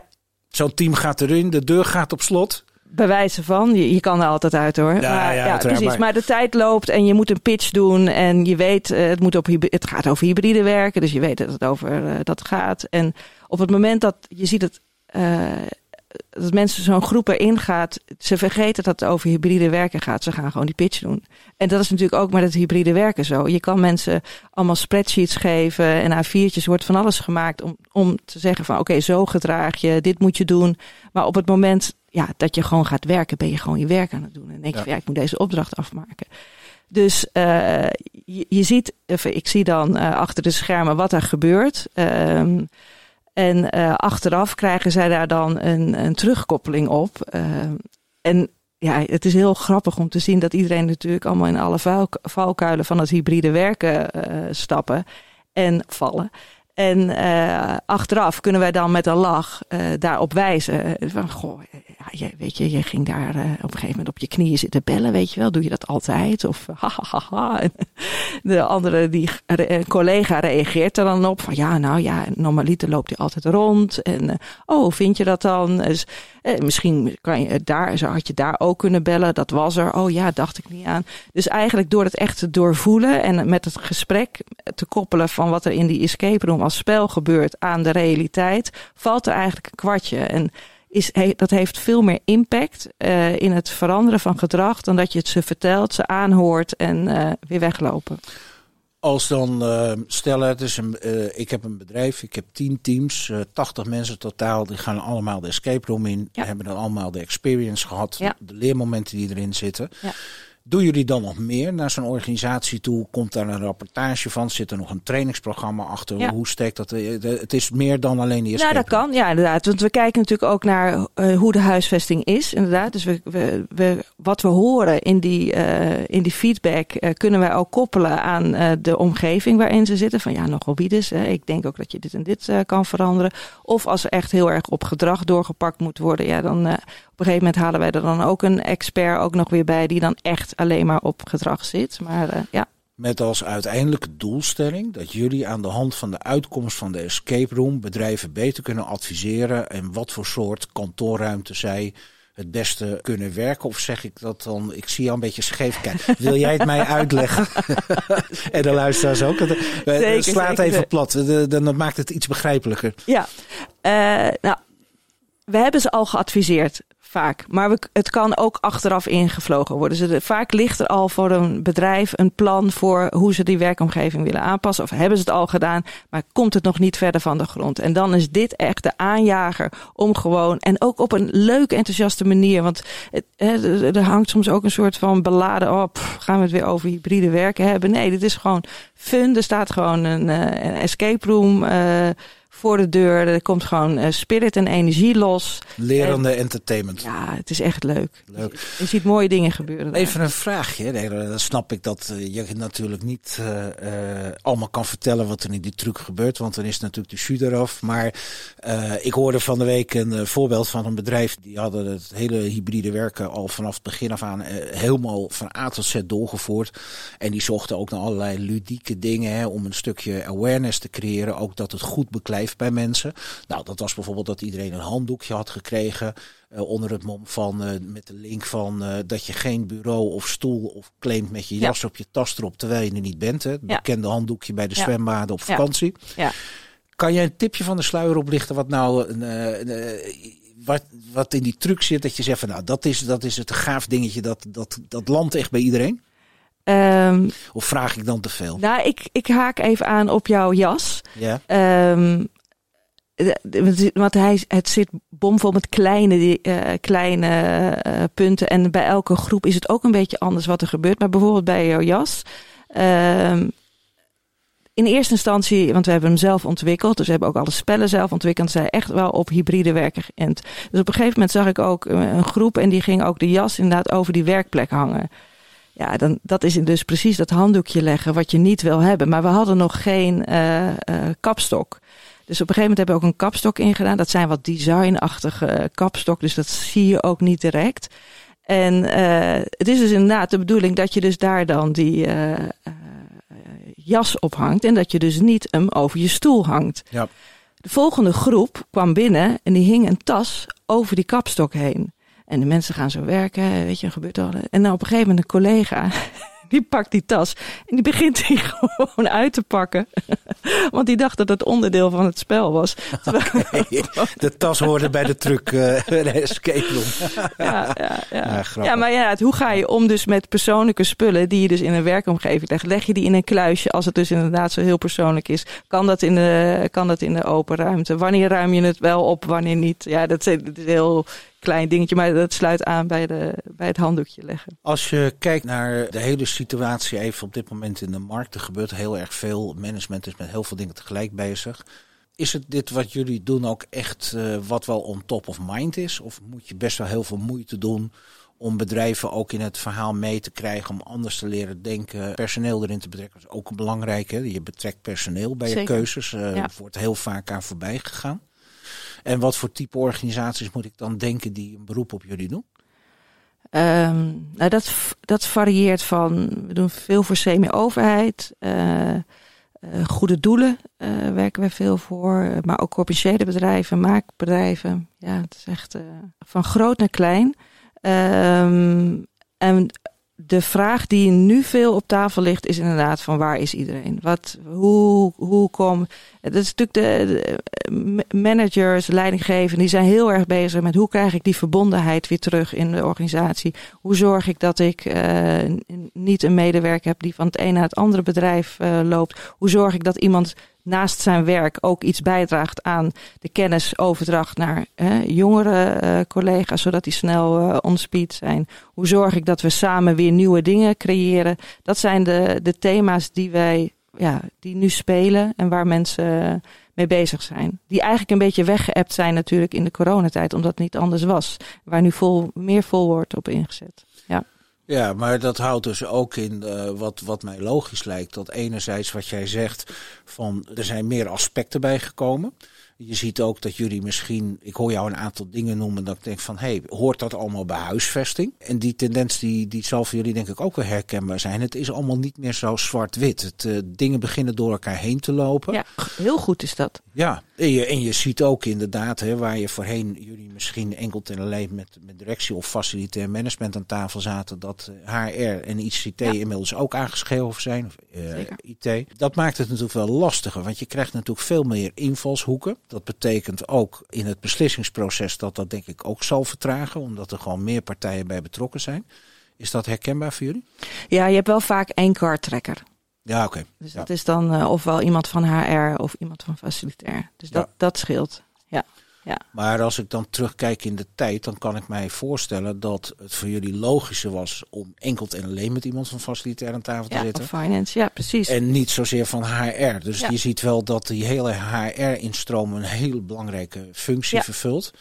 Zo'n team gaat erin, de deur gaat op slot. Bij wijze van, je, je kan er altijd uit hoor. Ja, maar, ja, ja precies. Maar... maar... de tijd loopt en je moet een pitch doen. En je weet, uh, het, moet op, het gaat over hybride werken. Dus je weet dat het over uh, dat gaat. En op het moment dat je ziet het. Uh, dat mensen zo'n groep erin gaat, ze vergeten dat het over hybride werken gaat. Ze gaan gewoon die pitch doen. En dat is natuurlijk ook met het hybride werken zo. Je kan mensen allemaal spreadsheets geven en A4'tjes wordt van alles gemaakt om, om te zeggen van oké, okay, zo gedraag je, dit moet je doen. Maar op het moment ja, dat je gewoon gaat werken, ben je gewoon je werk aan het doen. En denk je ja. van ja, ik moet deze opdracht afmaken. Dus uh, je, je, ziet, even, ik zie dan uh, achter de schermen wat er gebeurt. Um, en uh, achteraf krijgen zij daar dan een, een terugkoppeling op. Uh, en ja, het is heel grappig om te zien dat iedereen natuurlijk allemaal in alle val, valkuilen van het hybride werken uh, stappen en vallen. En achteraf kunnen wij dan met een lach daarop wijzen. Van, goh, ja, je, weet je, je ging daar uh, op een gegeven moment op je knieën zitten bellen, weet je wel. Doe je dat altijd? Of hahaha. En de andere die, een collega reageert er dan op van, ja, nou ja, normaliter loopt hij altijd rond. En oh, vind je dat dan? Dus, misschien kan je daar, zo had je daar ook kunnen bellen. Dat was er. Oh ja, dacht ik niet aan. Dus eigenlijk door het echt te doorvoelen en met het gesprek te koppelen van wat er in die escape room als spel gebeurt aan de realiteit, valt er eigenlijk een kwartje. En is, he, dat heeft veel meer impact uh, in het veranderen van gedrag dan dat je het ze vertelt, ze aanhoort en uh, weer weglopen. Als dan uh, stellen, het is een, ik heb een bedrijf, ik heb tien teams, uh, 80 mensen totaal, die gaan allemaal de escape room in, ja. hebben dan allemaal de experience gehad, ja. de leermomenten die erin zitten. Ja. Doen jullie dan nog meer naar zo'n organisatie toe? Komt daar een rapportage van? Zit er nog een trainingsprogramma achter? Ja. Hoe steekt dat? Het is meer dan alleen die escape Nou, dat kan. Ja, inderdaad. Want we kijken natuurlijk ook naar uh, hoe de huisvesting is. Inderdaad. Dus we, we, we, wat we horen in die, uh, in die feedback uh, kunnen wij ook koppelen aan de omgeving waarin ze zitten. Van ja, nogal wie dus. Ik denk ook dat je dit en dit kan veranderen. Of als er echt heel erg op gedrag doorgepakt moet worden. Ja, dan een gegeven moment halen wij er dan ook een expert ook nog weer bij die dan echt alleen maar op gedrag zit. Maar uh, ja. Met als uiteindelijke doelstelling dat jullie aan de hand van de uitkomst van de escape room bedrijven beter kunnen adviseren en wat voor soort kantoorruimte zij het beste kunnen werken? Of zeg ik dat dan? Ik zie jou een beetje scheef kijken. Wil jij het mij uitleggen? en de luisteraars ook. Zeker, Slaat zeker. even plat. Dan maakt het iets begrijpelijker. Ja, uh, nou we hebben ze al geadviseerd vaak. Maar we, het kan ook achteraf ingevlogen worden. Dus vaak ligt er al voor een bedrijf een plan voor hoe ze die werkomgeving willen aanpassen. Of hebben ze het al gedaan, maar komt het nog niet verder van de grond. En dan is dit echt de aanjager om gewoon, en ook op een leuke, enthousiaste manier. Want het, er hangt soms ook een soort van beladen, oh, gaan we het weer over hybride werken hebben. Nee, dit is gewoon fun. Er staat gewoon een, uh, een escape room. Uh, voor de deur. Er komt gewoon uh, spirit en energie los. Lerende entertainment. Ja, het is echt leuk. leuk. Je, ziet mooie dingen gebeuren. Even een vraagje. Nee, dan snap ik dat uh, je natuurlijk niet uh, allemaal kan vertellen wat er in die truc gebeurt. Want dan is natuurlijk de jus eraf. Maar ik hoorde van de week een voorbeeld van een bedrijf. Die hadden het hele hybride werken al vanaf het begin af aan helemaal van A tot Z doorgevoerd. En die zochten ook naar allerlei ludieke dingen hè, om een stukje awareness te creëren. Ook dat het goed beklijft bij mensen. Nou, dat was bijvoorbeeld dat iedereen een handdoekje had gekregen. Uh, onder het mom van uh, met de link van uh, dat je geen bureau of stoel of claimt met je jas op je tas erop terwijl je er niet bent. Hè? Het ja. bekende handdoekje bij de ja. zwembaden op vakantie. Ja. Kan jij een tipje van de sluier oplichten wat nou wat, wat in die truc zit dat je zegt van nou dat is, dat is het gaaf dingetje dat, dat, dat landt echt bij iedereen? Um, of vraag ik dan te veel? Nou, ik, ik haak even aan op jouw jas. Ja. Um, want hij, het zit bomvol met kleine, uh, kleine uh, punten. En bij elke groep is het ook een beetje anders wat er gebeurt. Maar bijvoorbeeld bij jouw jas. Um, in eerste instantie, want we hebben hem zelf ontwikkeld. Dus we hebben ook alle spellen zelf ontwikkeld. Zij echt wel op hybride werken geënt. Dus op een gegeven moment zag ik ook een groep. En die ging ook de jas inderdaad over die werkplek hangen. Ja, dan, dat is dus precies dat handdoekje leggen wat je niet wil hebben. Maar we hadden nog geen kapstok. Dus op een gegeven moment hebben we ook een kapstok ingedaan. Dat zijn wat designachtige kapstok, dus dat zie je ook niet direct. En uh, het is dus inderdaad de bedoeling dat je dus daar dan die uh, uh, jas op hangt. En dat je dus niet hem over je stoel hangt. Ja. De volgende groep kwam binnen en die hing een tas over die kapstok heen. En de mensen gaan zo werken, weet je, gebeurt al. En dan op een gegeven moment een collega, die pakt die tas en die begint die gewoon uit te pakken. Want die dacht dat het onderdeel van het spel was. Okay. De tas hoorde bij de truc, uh, de escape room. ja, ja, ja. Ja, ja, maar ja, hoe ga je om dus met persoonlijke spullen die je dus in een werkomgeving legt? Leg je die in een kluisje als het dus inderdaad zo heel persoonlijk is? Kan dat in de, kan dat in de open ruimte? Wanneer ruim je het wel op, wanneer niet? Ja, dat is, dat is heel klein dingetje, maar dat sluit aan bij, de, bij het handdoekje leggen. Als je kijkt naar de hele situatie even op dit moment in de markt, er gebeurt heel erg veel. Management is met heel veel dingen tegelijk bezig. Is het dit wat jullie doen ook echt uh, wat wel on top of mind is? Of moet je best wel heel veel moeite doen om bedrijven ook in het verhaal mee te krijgen, om anders te leren denken, personeel erin te betrekken. Dat is ook belangrijk. Hè? Je betrekt personeel bij Zeker. je keuzes. Uh, Ja. Wordt heel vaak aan voorbij gegaan. En wat voor type organisaties moet ik dan denken die een beroep op jullie doen? Um, nou, dat, dat varieert van, we doen veel voor semi-overheid, uh, uh, goede doelen uh, werken we veel voor, maar ook commerciële bedrijven, maakbedrijven. Ja, het is echt van groot naar klein. Um, en de vraag die nu veel op tafel ligt, is inderdaad van waar is iedereen? Wat, hoe, hoe kom. Dat is natuurlijk de, de managers, leidinggevenden, die zijn heel erg bezig met hoe krijg ik die verbondenheid weer terug in de organisatie? Hoe zorg ik dat ik uh, niet een medewerker heb die van het ene naar het andere bedrijf uh, loopt? Hoe zorg ik dat iemand naast zijn werk ook iets bijdraagt aan de kennisoverdracht naar hè, jongere uh, collega's, zodat die snel uh, on speed zijn. Hoe zorg ik dat we samen weer nieuwe dingen creëren? Dat zijn de, de thema's die wij, ja, die nu spelen en waar mensen mee bezig zijn. Die eigenlijk een beetje weggeëpt zijn natuurlijk in de coronatijd, omdat het niet anders was. Waar nu vol, meer vol wordt op ingezet. Ja. Maar dat houdt dus ook in uh, wat, wat mij logisch lijkt. Dat enerzijds wat jij zegt, van er zijn meer aspecten bijgekomen. Je ziet ook dat jullie misschien, ik hoor jou een aantal dingen noemen, dat ik denk van, hé, hey, hoort dat allemaal bij huisvesting? En die tendens, die, die zal voor jullie denk ik ook wel herkenbaar zijn. Het is allemaal niet meer zo zwart-wit. Het, uh, dingen beginnen door elkaar heen te lopen. Ja, heel goed is dat. Ja, en je, en je ziet ook inderdaad, hè, waar je voorheen jullie misschien enkel en alleen met, met directie of facilitair management aan tafel zaten, dat HR en ICT ja. inmiddels ook aangeschreven zijn, of uh, IT. Dat maakt het natuurlijk wel lastiger, want je krijgt natuurlijk veel meer invalshoeken. Dat betekent ook in het beslissingsproces dat dat denk ik ook zal vertragen, omdat er gewoon meer partijen bij betrokken zijn. Is dat herkenbaar voor jullie? Ja, je hebt wel vaak één karttrekker. Ja, oké. Dus Ja. dat is dan uh, ofwel iemand van HR of iemand van facilitair. Dus dat, dat scheelt. Ja. Ja. Maar als ik dan terugkijk in de tijd, dan kan ik mij voorstellen dat het voor jullie logischer was om enkel en alleen met iemand van facilitair aan tafel te ja, zitten. of finance. Ja, precies. En niet zozeer van HR. Dus Ja. je ziet wel dat die hele HR-instroom een heel belangrijke functie Ja. vervult.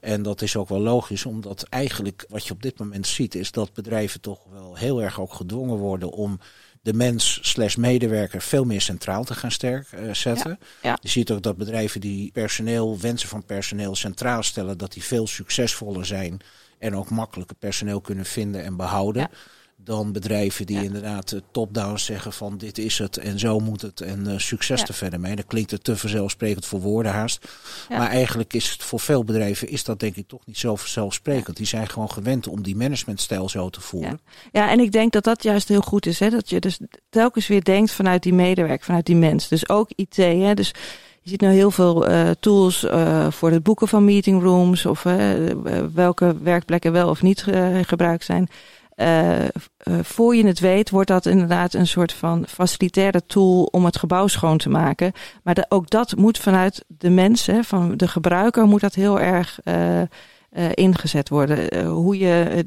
En dat is ook wel logisch, omdat eigenlijk wat je op dit moment ziet, is dat bedrijven toch wel heel erg ook gedwongen worden om de mens slash medewerker veel meer centraal te gaan sterk eh, zetten. ja. Je ziet ook dat bedrijven die personeel, wensen van personeel centraal stellen, dat die veel succesvoller zijn en ook makkelijker personeel kunnen vinden en behouden. Ja. Dan bedrijven die Ja. inderdaad eh, top-down zeggen van dit is het en zo moet het en eh, succes Ja. er verder mee. Dan klinkt het te vanzelfsprekend voor woorden haast. Ja. Maar eigenlijk is het voor veel bedrijven is dat denk ik toch niet zo vanzelfsprekend. Die zijn gewoon gewend om die managementstijl zo te voeren. Ja, en ik denk dat dat juist heel goed is. Hè? Dat je dus telkens weer denkt vanuit die medewerker, vanuit die mens. Dus ook IT. Hè? Dus je ziet nu heel veel eh, tools voor het boeken van meetingrooms. Of welke werkplekken wel of niet gebruikt zijn. Eh, eh, voor je het weet, wordt dat inderdaad een soort van facilitaire tool om het gebouw schoon te maken. Maar ook dat moet vanuit de mensen, van de gebruiker, moet dat heel erg eh, ingezet worden. Hoe je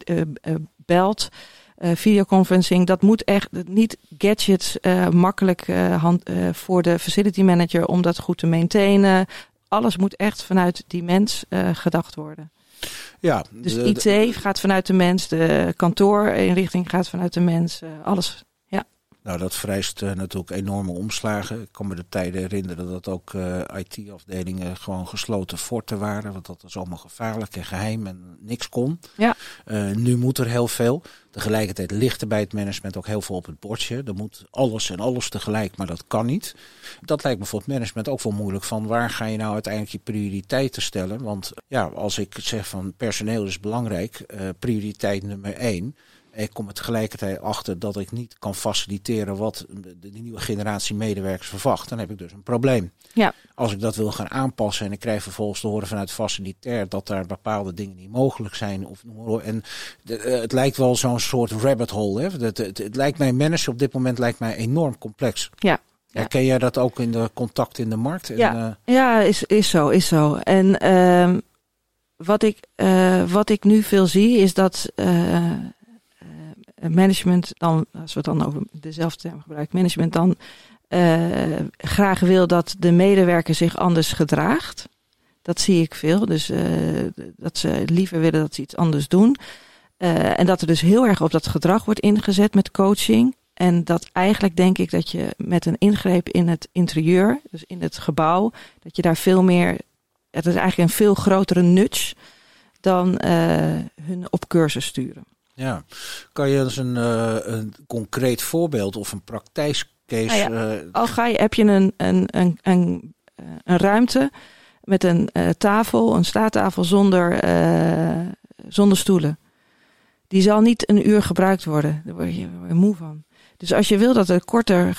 belt, videoconferencing, dat moet echt niet gadgets makkelijk hand, voor de facility manager om dat goed te maintainen. Alles moet echt vanuit die mens gedacht worden. Ja, Dus de- IT gaat vanuit de mens, de kantoorinrichting gaat vanuit de mens, eh, alles. Nou, dat vereist eh, natuurlijk enorme omslagen. Ik kan me de tijden herinneren dat ook eh, IT-afdelingen gewoon gesloten forten waren. Want dat was allemaal gevaarlijk en geheim en niks kon. Ja. Eh, nu moet er heel veel. Tegelijkertijd ligt er bij het management ook heel veel op het bordje. Er moet alles en alles tegelijk, maar dat kan niet. Dat lijkt me voor het management ook wel moeilijk. Van waar ga je nou uiteindelijk je prioriteiten stellen? Want ja, als ik zeg van personeel is belangrijk, prioriteit nummer één. Ik kom er tegelijkertijd achter dat ik niet kan faciliteren wat de, nieuwe generatie medewerkers verwacht. Dan heb ik dus een probleem. Ja. Als ik dat wil gaan aanpassen en ik krijg vervolgens te horen vanuit facilitair dat daar bepaalde dingen niet mogelijk zijn. Of, en eh, het lijkt wel zo'n soort rabbit hole. Hè? Het, het, het lijkt mij, managen op dit moment lijkt mij enorm complex. Ja. Ja. Herken jij dat ook in de contact in de markt? En, Ja. eh, Ja, is, is zo, is zo. En ehm, wat, ik, eh, wat ik nu veel zie is dat management dan, als we het dan over dezelfde term gebruiken, management dan eh, graag wil dat de medewerker zich anders gedraagt. Dat zie ik veel. Dus eh, dat ze liever willen dat ze iets anders doen. Eh, en dat er dus heel erg op dat gedrag wordt ingezet met coaching. En dat eigenlijk denk ik dat je met een ingreep in het interieur, dus in het gebouw, dat je daar veel meer. Het is eigenlijk een veel grotere nudge dan eh, hun op cursus sturen. Ja. Kan je eens een, eh, een concreet voorbeeld of een praktijkscase... Nou eh, Al ga je, heb je een, een, een, een, eh, een ruimte met een tafel, een staattafel zonder, zonder stoelen. Die zal niet een uur gebruikt worden. Daar word je, daar word je moe van. Dus als je wil dat er korter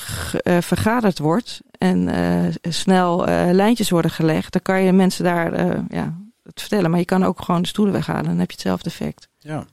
vergaderd wordt en snel lijntjes worden gelegd, dan kan je mensen daar ja, het vertellen. Maar je kan ook gewoon de stoelen weghalen. Dan heb je hetzelfde effect. Ja,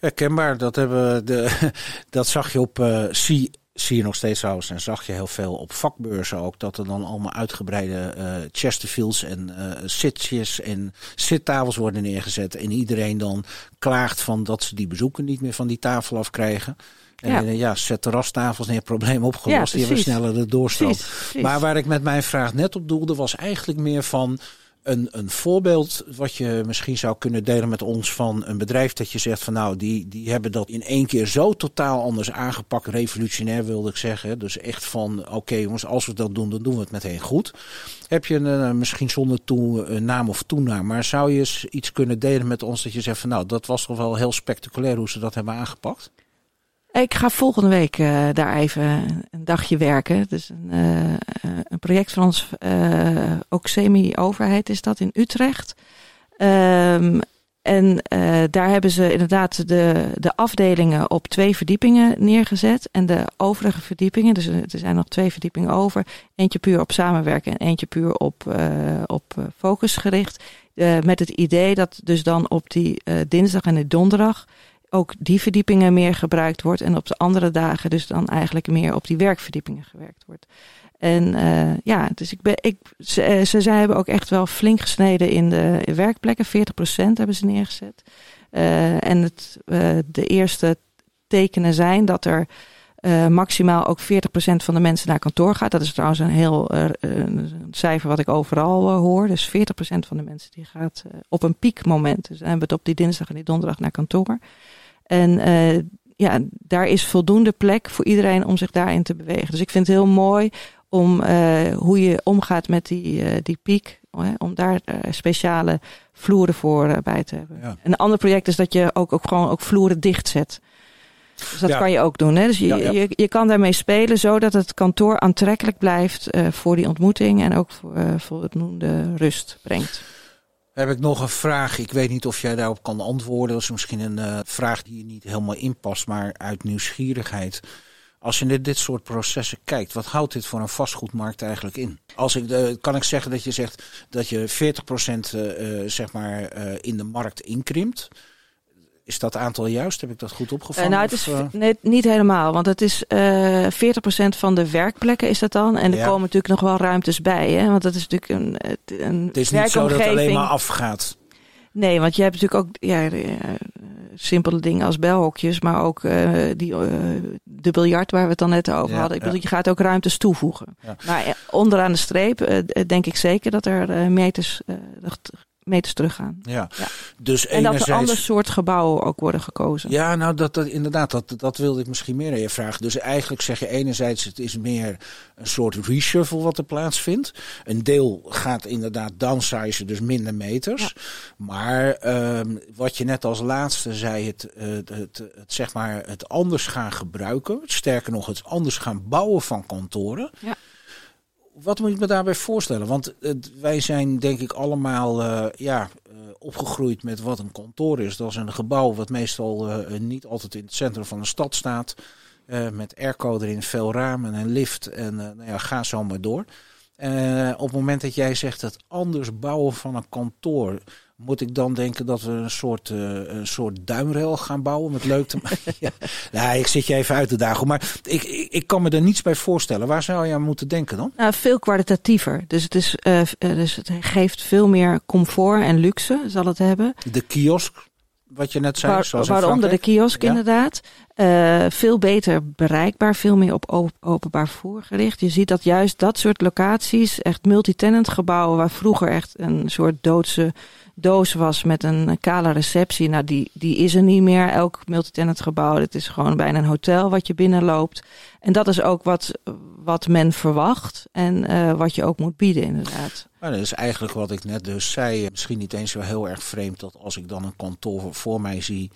herkenbaar. Dat, hebben de, dat zag je op uh, zie, zie je nog steeds trouwens. En zag je heel veel op vakbeurzen ook. Dat er dan allemaal uitgebreide uh, Chesterfields en uh, zitjes en zittafels worden neergezet. En iedereen dan klaagt van dat ze die bezoeken niet meer van die tafel afkrijgen. En ja, ja zet terrastafels neer, probleem opgelost. Ja, die hebben sneller de doorstroom. Maar waar ik met mijn vraag net op doelde, was eigenlijk meer van een, een voorbeeld wat je misschien zou kunnen delen met ons van een bedrijf dat je zegt van nou, die, die hebben dat in één keer zo totaal anders aangepakt, revolutionair wilde ik zeggen. Dus echt van oké jongens, als we dat doen, dan doen we het meteen goed. Heb je een, uh, misschien zonder toe, uh, naam of toenaam, maar zou je eens iets kunnen delen met ons dat je zegt van nou, dat was toch wel heel spectaculair hoe ze dat hebben aangepakt? Ik ga volgende week uh, daar even een dagje werken. Dus een, uh, een project van ons, uh, ook semi-overheid is dat in Utrecht. Um, En daar hebben ze inderdaad de, de afdelingen op twee verdiepingen neergezet. En de overige verdiepingen, dus er zijn nog twee verdiepingen over. Eentje puur op samenwerken en eentje puur op, op focus gericht. Met het idee dat dus dan op die dinsdag en de donderdag ook die verdiepingen meer gebruikt wordt. En op de andere dagen dus dan eigenlijk meer op die werkverdiepingen gewerkt wordt. En uh, ja, dus ik ben, ik, ze, eh, ze, hebben ook echt wel flink gesneden in de werkplekken. 40% hebben ze neergezet. Uh, en het, de eerste tekenen zijn dat er maximaal ook 40% van de mensen naar kantoor gaat. Dat is trouwens een heel een cijfer wat ik overal hoor. Dus 40% van de mensen die gaat op een piekmoment. Dus dan hebben we het op die dinsdag en die donderdag naar kantoor. En ja, daar is voldoende plek voor iedereen om zich daarin te bewegen. Dus ik vind het heel mooi om uh, hoe je omgaat met die, uh, die piek. om daar uh, speciale vloeren voor bij te hebben. Ja. Een ander project is dat je ook, ook gewoon ook vloeren dichtzet. Dus dat ja. kan je ook doen. Hè? Dus je, ja, je, je kan daarmee spelen zodat het kantoor aantrekkelijk blijft voor die ontmoeting en ook voor, voor het noemde rust brengt. Heb ik nog een vraag. Ik weet niet of jij daarop kan antwoorden. Dat is misschien een vraag die je niet helemaal inpast, maar uit nieuwsgierigheid. Als je naar dit soort processen kijkt, wat houdt dit voor een vastgoedmarkt eigenlijk in? Als ik, uh, kan ik zeggen dat je zegt dat je 40% uh, zeg maar, in de markt inkrimpt. Is dat aantal juist? Heb ik dat goed opgevangen? nou, het is nee, niet helemaal. Want het is 40% van de werkplekken is dat dan. En er ja. komen natuurlijk nog wel ruimtes bij. Hè? Want dat is natuurlijk een, een Het is niet zo dat het alleen maar afgaat. Nee, want je hebt natuurlijk ook ja, simpele dingen als belhokjes, maar ook uh, die, uh, de biljart waar we het dan net over ja, hadden. Ik bedoel, je gaat ook ruimtes toevoegen. Ja. Maar eh, onderaan de streep uh, denk ik zeker dat er meters meters teruggaan. Ja. ja. Dus en dat er ander soort gebouwen ook worden gekozen. Ja, nou dat, dat inderdaad, dat, dat wilde ik misschien meer aan je vragen. Dus eigenlijk zeg je enerzijds, het is meer een soort reshuffle wat er plaatsvindt. Een deel gaat inderdaad downsizen, dus minder meters. Ja. Maar um, wat je net als laatste zei, het, het, het, het, zeg maar het anders gaan gebruiken. Sterker nog, het anders gaan bouwen van kantoren. Ja wat moet ik me daarbij voorstellen? Want wij zijn denk ik allemaal uh, ja, uh, opgegroeid met wat een kantoor is. Dat is een gebouw wat meestal niet altijd in het centrum van de stad staat. met airco erin, veel ramen en lift en nou ja, ga zo maar door. op het moment dat jij zegt het anders bouwen van een kantoor, moet ik dan denken dat we een soort, uh, een soort duimrail gaan bouwen met leuk te maken? ja. Nou, ik zit je even uit te dagen. Maar ik, ik, ik, kan me er niets bij voorstellen. Waar zou je aan moeten denken dan? Nou, veel kwalitatiever. Dus het, is, uh, dus het geeft veel meer comfort en luxe, zal het hebben. De kiosk, wat je net zei. Waar, zoals waaronder de kiosk ja? inderdaad. Uh, veel beter bereikbaar, veel meer op openbaar vervoer gericht. Je ziet dat juist dat soort locaties, echt multitenant gebouwen, waar vroeger echt een soort doodse doos was met een kale receptie. Nou, die, die is er niet meer. Elk multitenant gebouw, het is gewoon bijna een hotel wat je binnenloopt. En dat is ook wat, wat men verwacht en uh, wat je ook moet bieden inderdaad. Maar dat is eigenlijk wat ik net dus zei. Misschien niet eens zo heel erg vreemd dat als ik dan een kantoor voor mij zie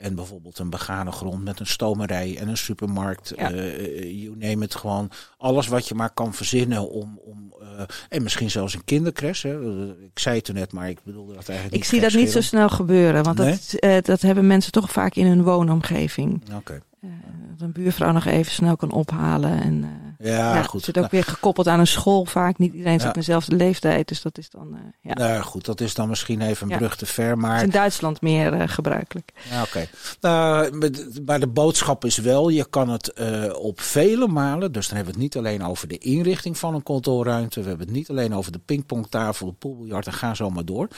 en bijvoorbeeld een begane grond met een stomerij en een supermarkt. Ja. Uh, you name it. Gewoon alles wat je maar kan verzinnen om. om uh, en misschien zelfs een kindercres. Hè. Ik zei het toen net, maar ik bedoelde dat eigenlijk niet. Ik zie dat niet zo snel gebeuren. Want nee? dat, uh, dat hebben mensen toch vaak in hun woonomgeving. Oké. Okay. Dat een buurvrouw nog even snel kan ophalen. En, ja, ja, goed. Het zit ook nou, weer gekoppeld aan een school vaak. Niet iedereen zit ja. in dezelfde leeftijd. Dus dat is dan. Uh, ja. Nou goed, dat is dan misschien even een brug te ver. Maar... Het is in Duitsland meer uh, gebruikelijk. Ja, oké. Okay. Uh, maar de boodschap is wel: je kan het uh, op vele malen. Dus dan hebben we het niet alleen over de inrichting van een kantoorruimte. We hebben het niet alleen over de pingpongtafel, de poolbiljart en ga zo maar door.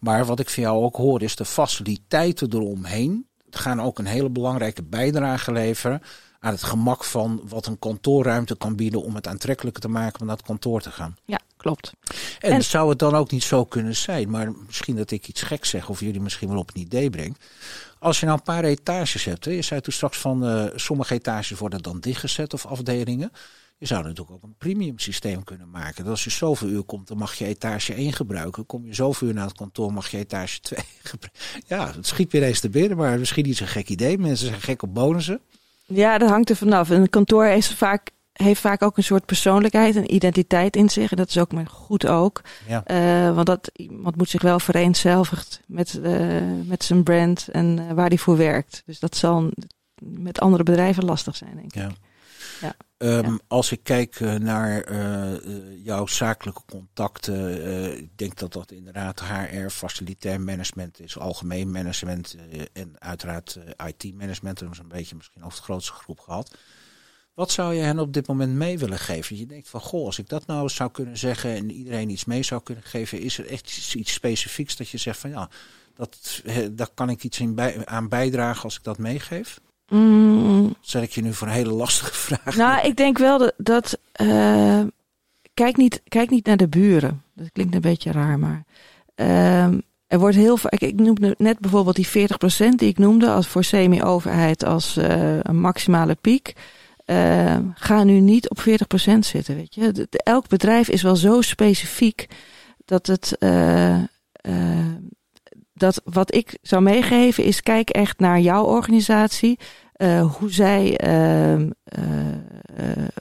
Maar wat ik van jou ook hoor, is de faciliteiten eromheen. Gaan ook een hele belangrijke bijdrage leveren aan het gemak van wat een kantoorruimte kan bieden om het aantrekkelijker te maken om naar het kantoor te gaan. Ja, klopt. En, en, zou het dan ook niet zo kunnen zijn, maar misschien dat ik iets gek zeg of jullie misschien wel op een idee brengt. Als je nou een paar etages hebt, hè, je zei toen straks van uh, sommige etages worden dan dichtgezet of afdelingen. Je zou natuurlijk ook een premium systeem kunnen maken. Dat als je zoveel uur komt, dan mag je etage 1 gebruiken. Kom je zoveel uur naar het kantoor, mag je etage 2 gebruiken. Ja, het schiet weer eens te binnen, maar misschien niet zo'n gek idee. Mensen zijn gek op bonussen. Ja, dat hangt er vanaf. Een kantoor is vaak heeft vaak ook een soort persoonlijkheid en identiteit in zich. En dat is ook maar goed ook. Ja. Uh, want dat, iemand moet zich wel vereenzelvigen met, uh, met zijn brand en uh, waar hij voor werkt. Dus dat zal met andere bedrijven lastig zijn, denk ik. Ja. Ja. Um, Ja. Als ik kijk uh, naar uh, uh, jouw zakelijke contacten, ik denk dat dat inderdaad HR, facilitair management is, algemeen management en uiteraard IT-management. Dat is een beetje misschien over de grootste groep gehad. Wat zou je hen op dit moment mee willen geven? Je denkt van, goh, als ik dat nou zou kunnen zeggen en iedereen iets mee zou kunnen geven, is er echt iets, iets specifieks dat je zegt van, ja, dat, daar kan ik iets in bij, aan bijdragen als ik dat meegeef? Mm. Zet ik je nu voor een hele lastige vraag? Nou, ik denk wel dat. dat uh, kijk, niet, kijk niet naar de buren. Dat klinkt een beetje raar, maar. Uh, er wordt heel vaak. Ik noemde net bijvoorbeeld die 40% die ik noemde als voor semi-overheid als uh, een maximale piek. Uh, ga nu niet op 40% zitten. Weet je? De, de, elk bedrijf is wel zo specifiek dat het. Uh, dat wat ik zou meegeven is: kijk echt naar jouw organisatie. Uh, hoe zij, uh, uh,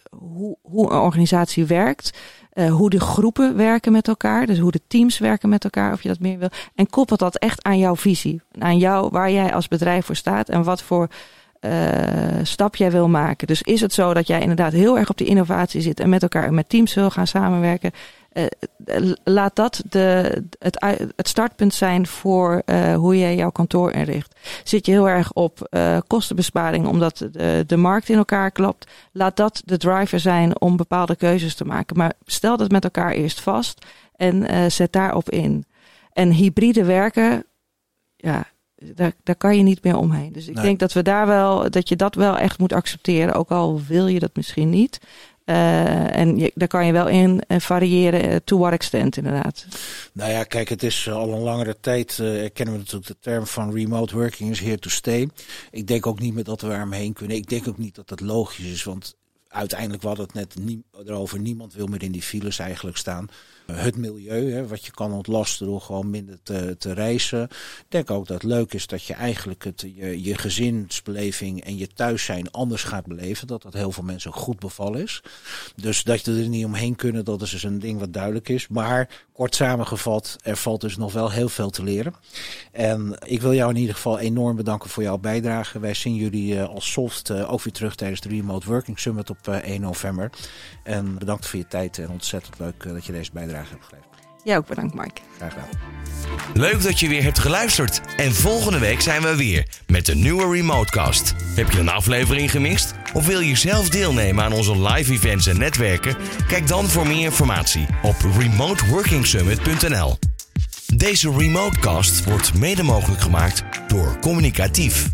hoe, hoe een organisatie werkt. hoe de groepen werken met elkaar. Dus hoe de teams werken met elkaar, of je dat meer wil. En koppelt dat echt aan jouw visie. Aan jou, waar jij als bedrijf voor staat. En wat voor stap jij wil maken. Dus is het zo dat jij inderdaad heel erg op die innovatie zit. En met elkaar met teams wil gaan samenwerken. Uh, laat dat de, het, het startpunt zijn voor uh, hoe je jouw kantoor inricht. Zit je heel erg op kostenbesparing omdat de, de markt in elkaar klapt. Laat dat de driver zijn om bepaalde keuzes te maken. Maar stel dat met elkaar eerst vast en zet daarop in. En hybride werken, ja, daar, daar kan je niet meer omheen. Dus ik Nee. denk dat we daar wel, dat je dat wel echt moet accepteren. Ook al wil je dat misschien niet. Uh, en daar kan je wel in uh, variëren, uh, to what extent inderdaad. Nou ja, kijk, het is al een langere tijd, uh, kennen we natuurlijk de term van remote working is here to stay. Ik denk ook niet meer dat we er omheen kunnen. Ik denk ook niet dat het logisch is, want uiteindelijk we het net nie, erover, niemand wil meer in die files eigenlijk staan. Het milieu, hè, wat je kan ontlasten door gewoon minder te, te reizen. Ik denk ook dat het leuk is dat je eigenlijk het, je, je gezinsbeleving en je thuis zijn anders gaat beleven. Dat dat heel veel mensen goed bevallen is. Dus dat je er niet omheen kunnen, dat is dus een ding wat duidelijk is. Maar kort samengevat, er valt dus nog wel heel veel te leren. En ik wil jou in ieder geval enorm bedanken voor jouw bijdrage. Wij zien jullie uh, als Soft uh, ook weer terug tijdens de Remote Working Summit op uh, 1 november. En bedankt voor je tijd en ontzettend leuk dat je deze bijdrage hebt geleverd. Ja, ook bedankt Mike. Graag gedaan. Leuk dat je weer hebt geluisterd. En volgende week zijn we weer met een nieuwe Remotecast. Heb je een aflevering gemist? Of wil je zelf deelnemen aan onze live events en netwerken? Kijk dan voor meer informatie op remoteworkingsummit.nl. Deze Remotecast wordt mede mogelijk gemaakt door Communicatief.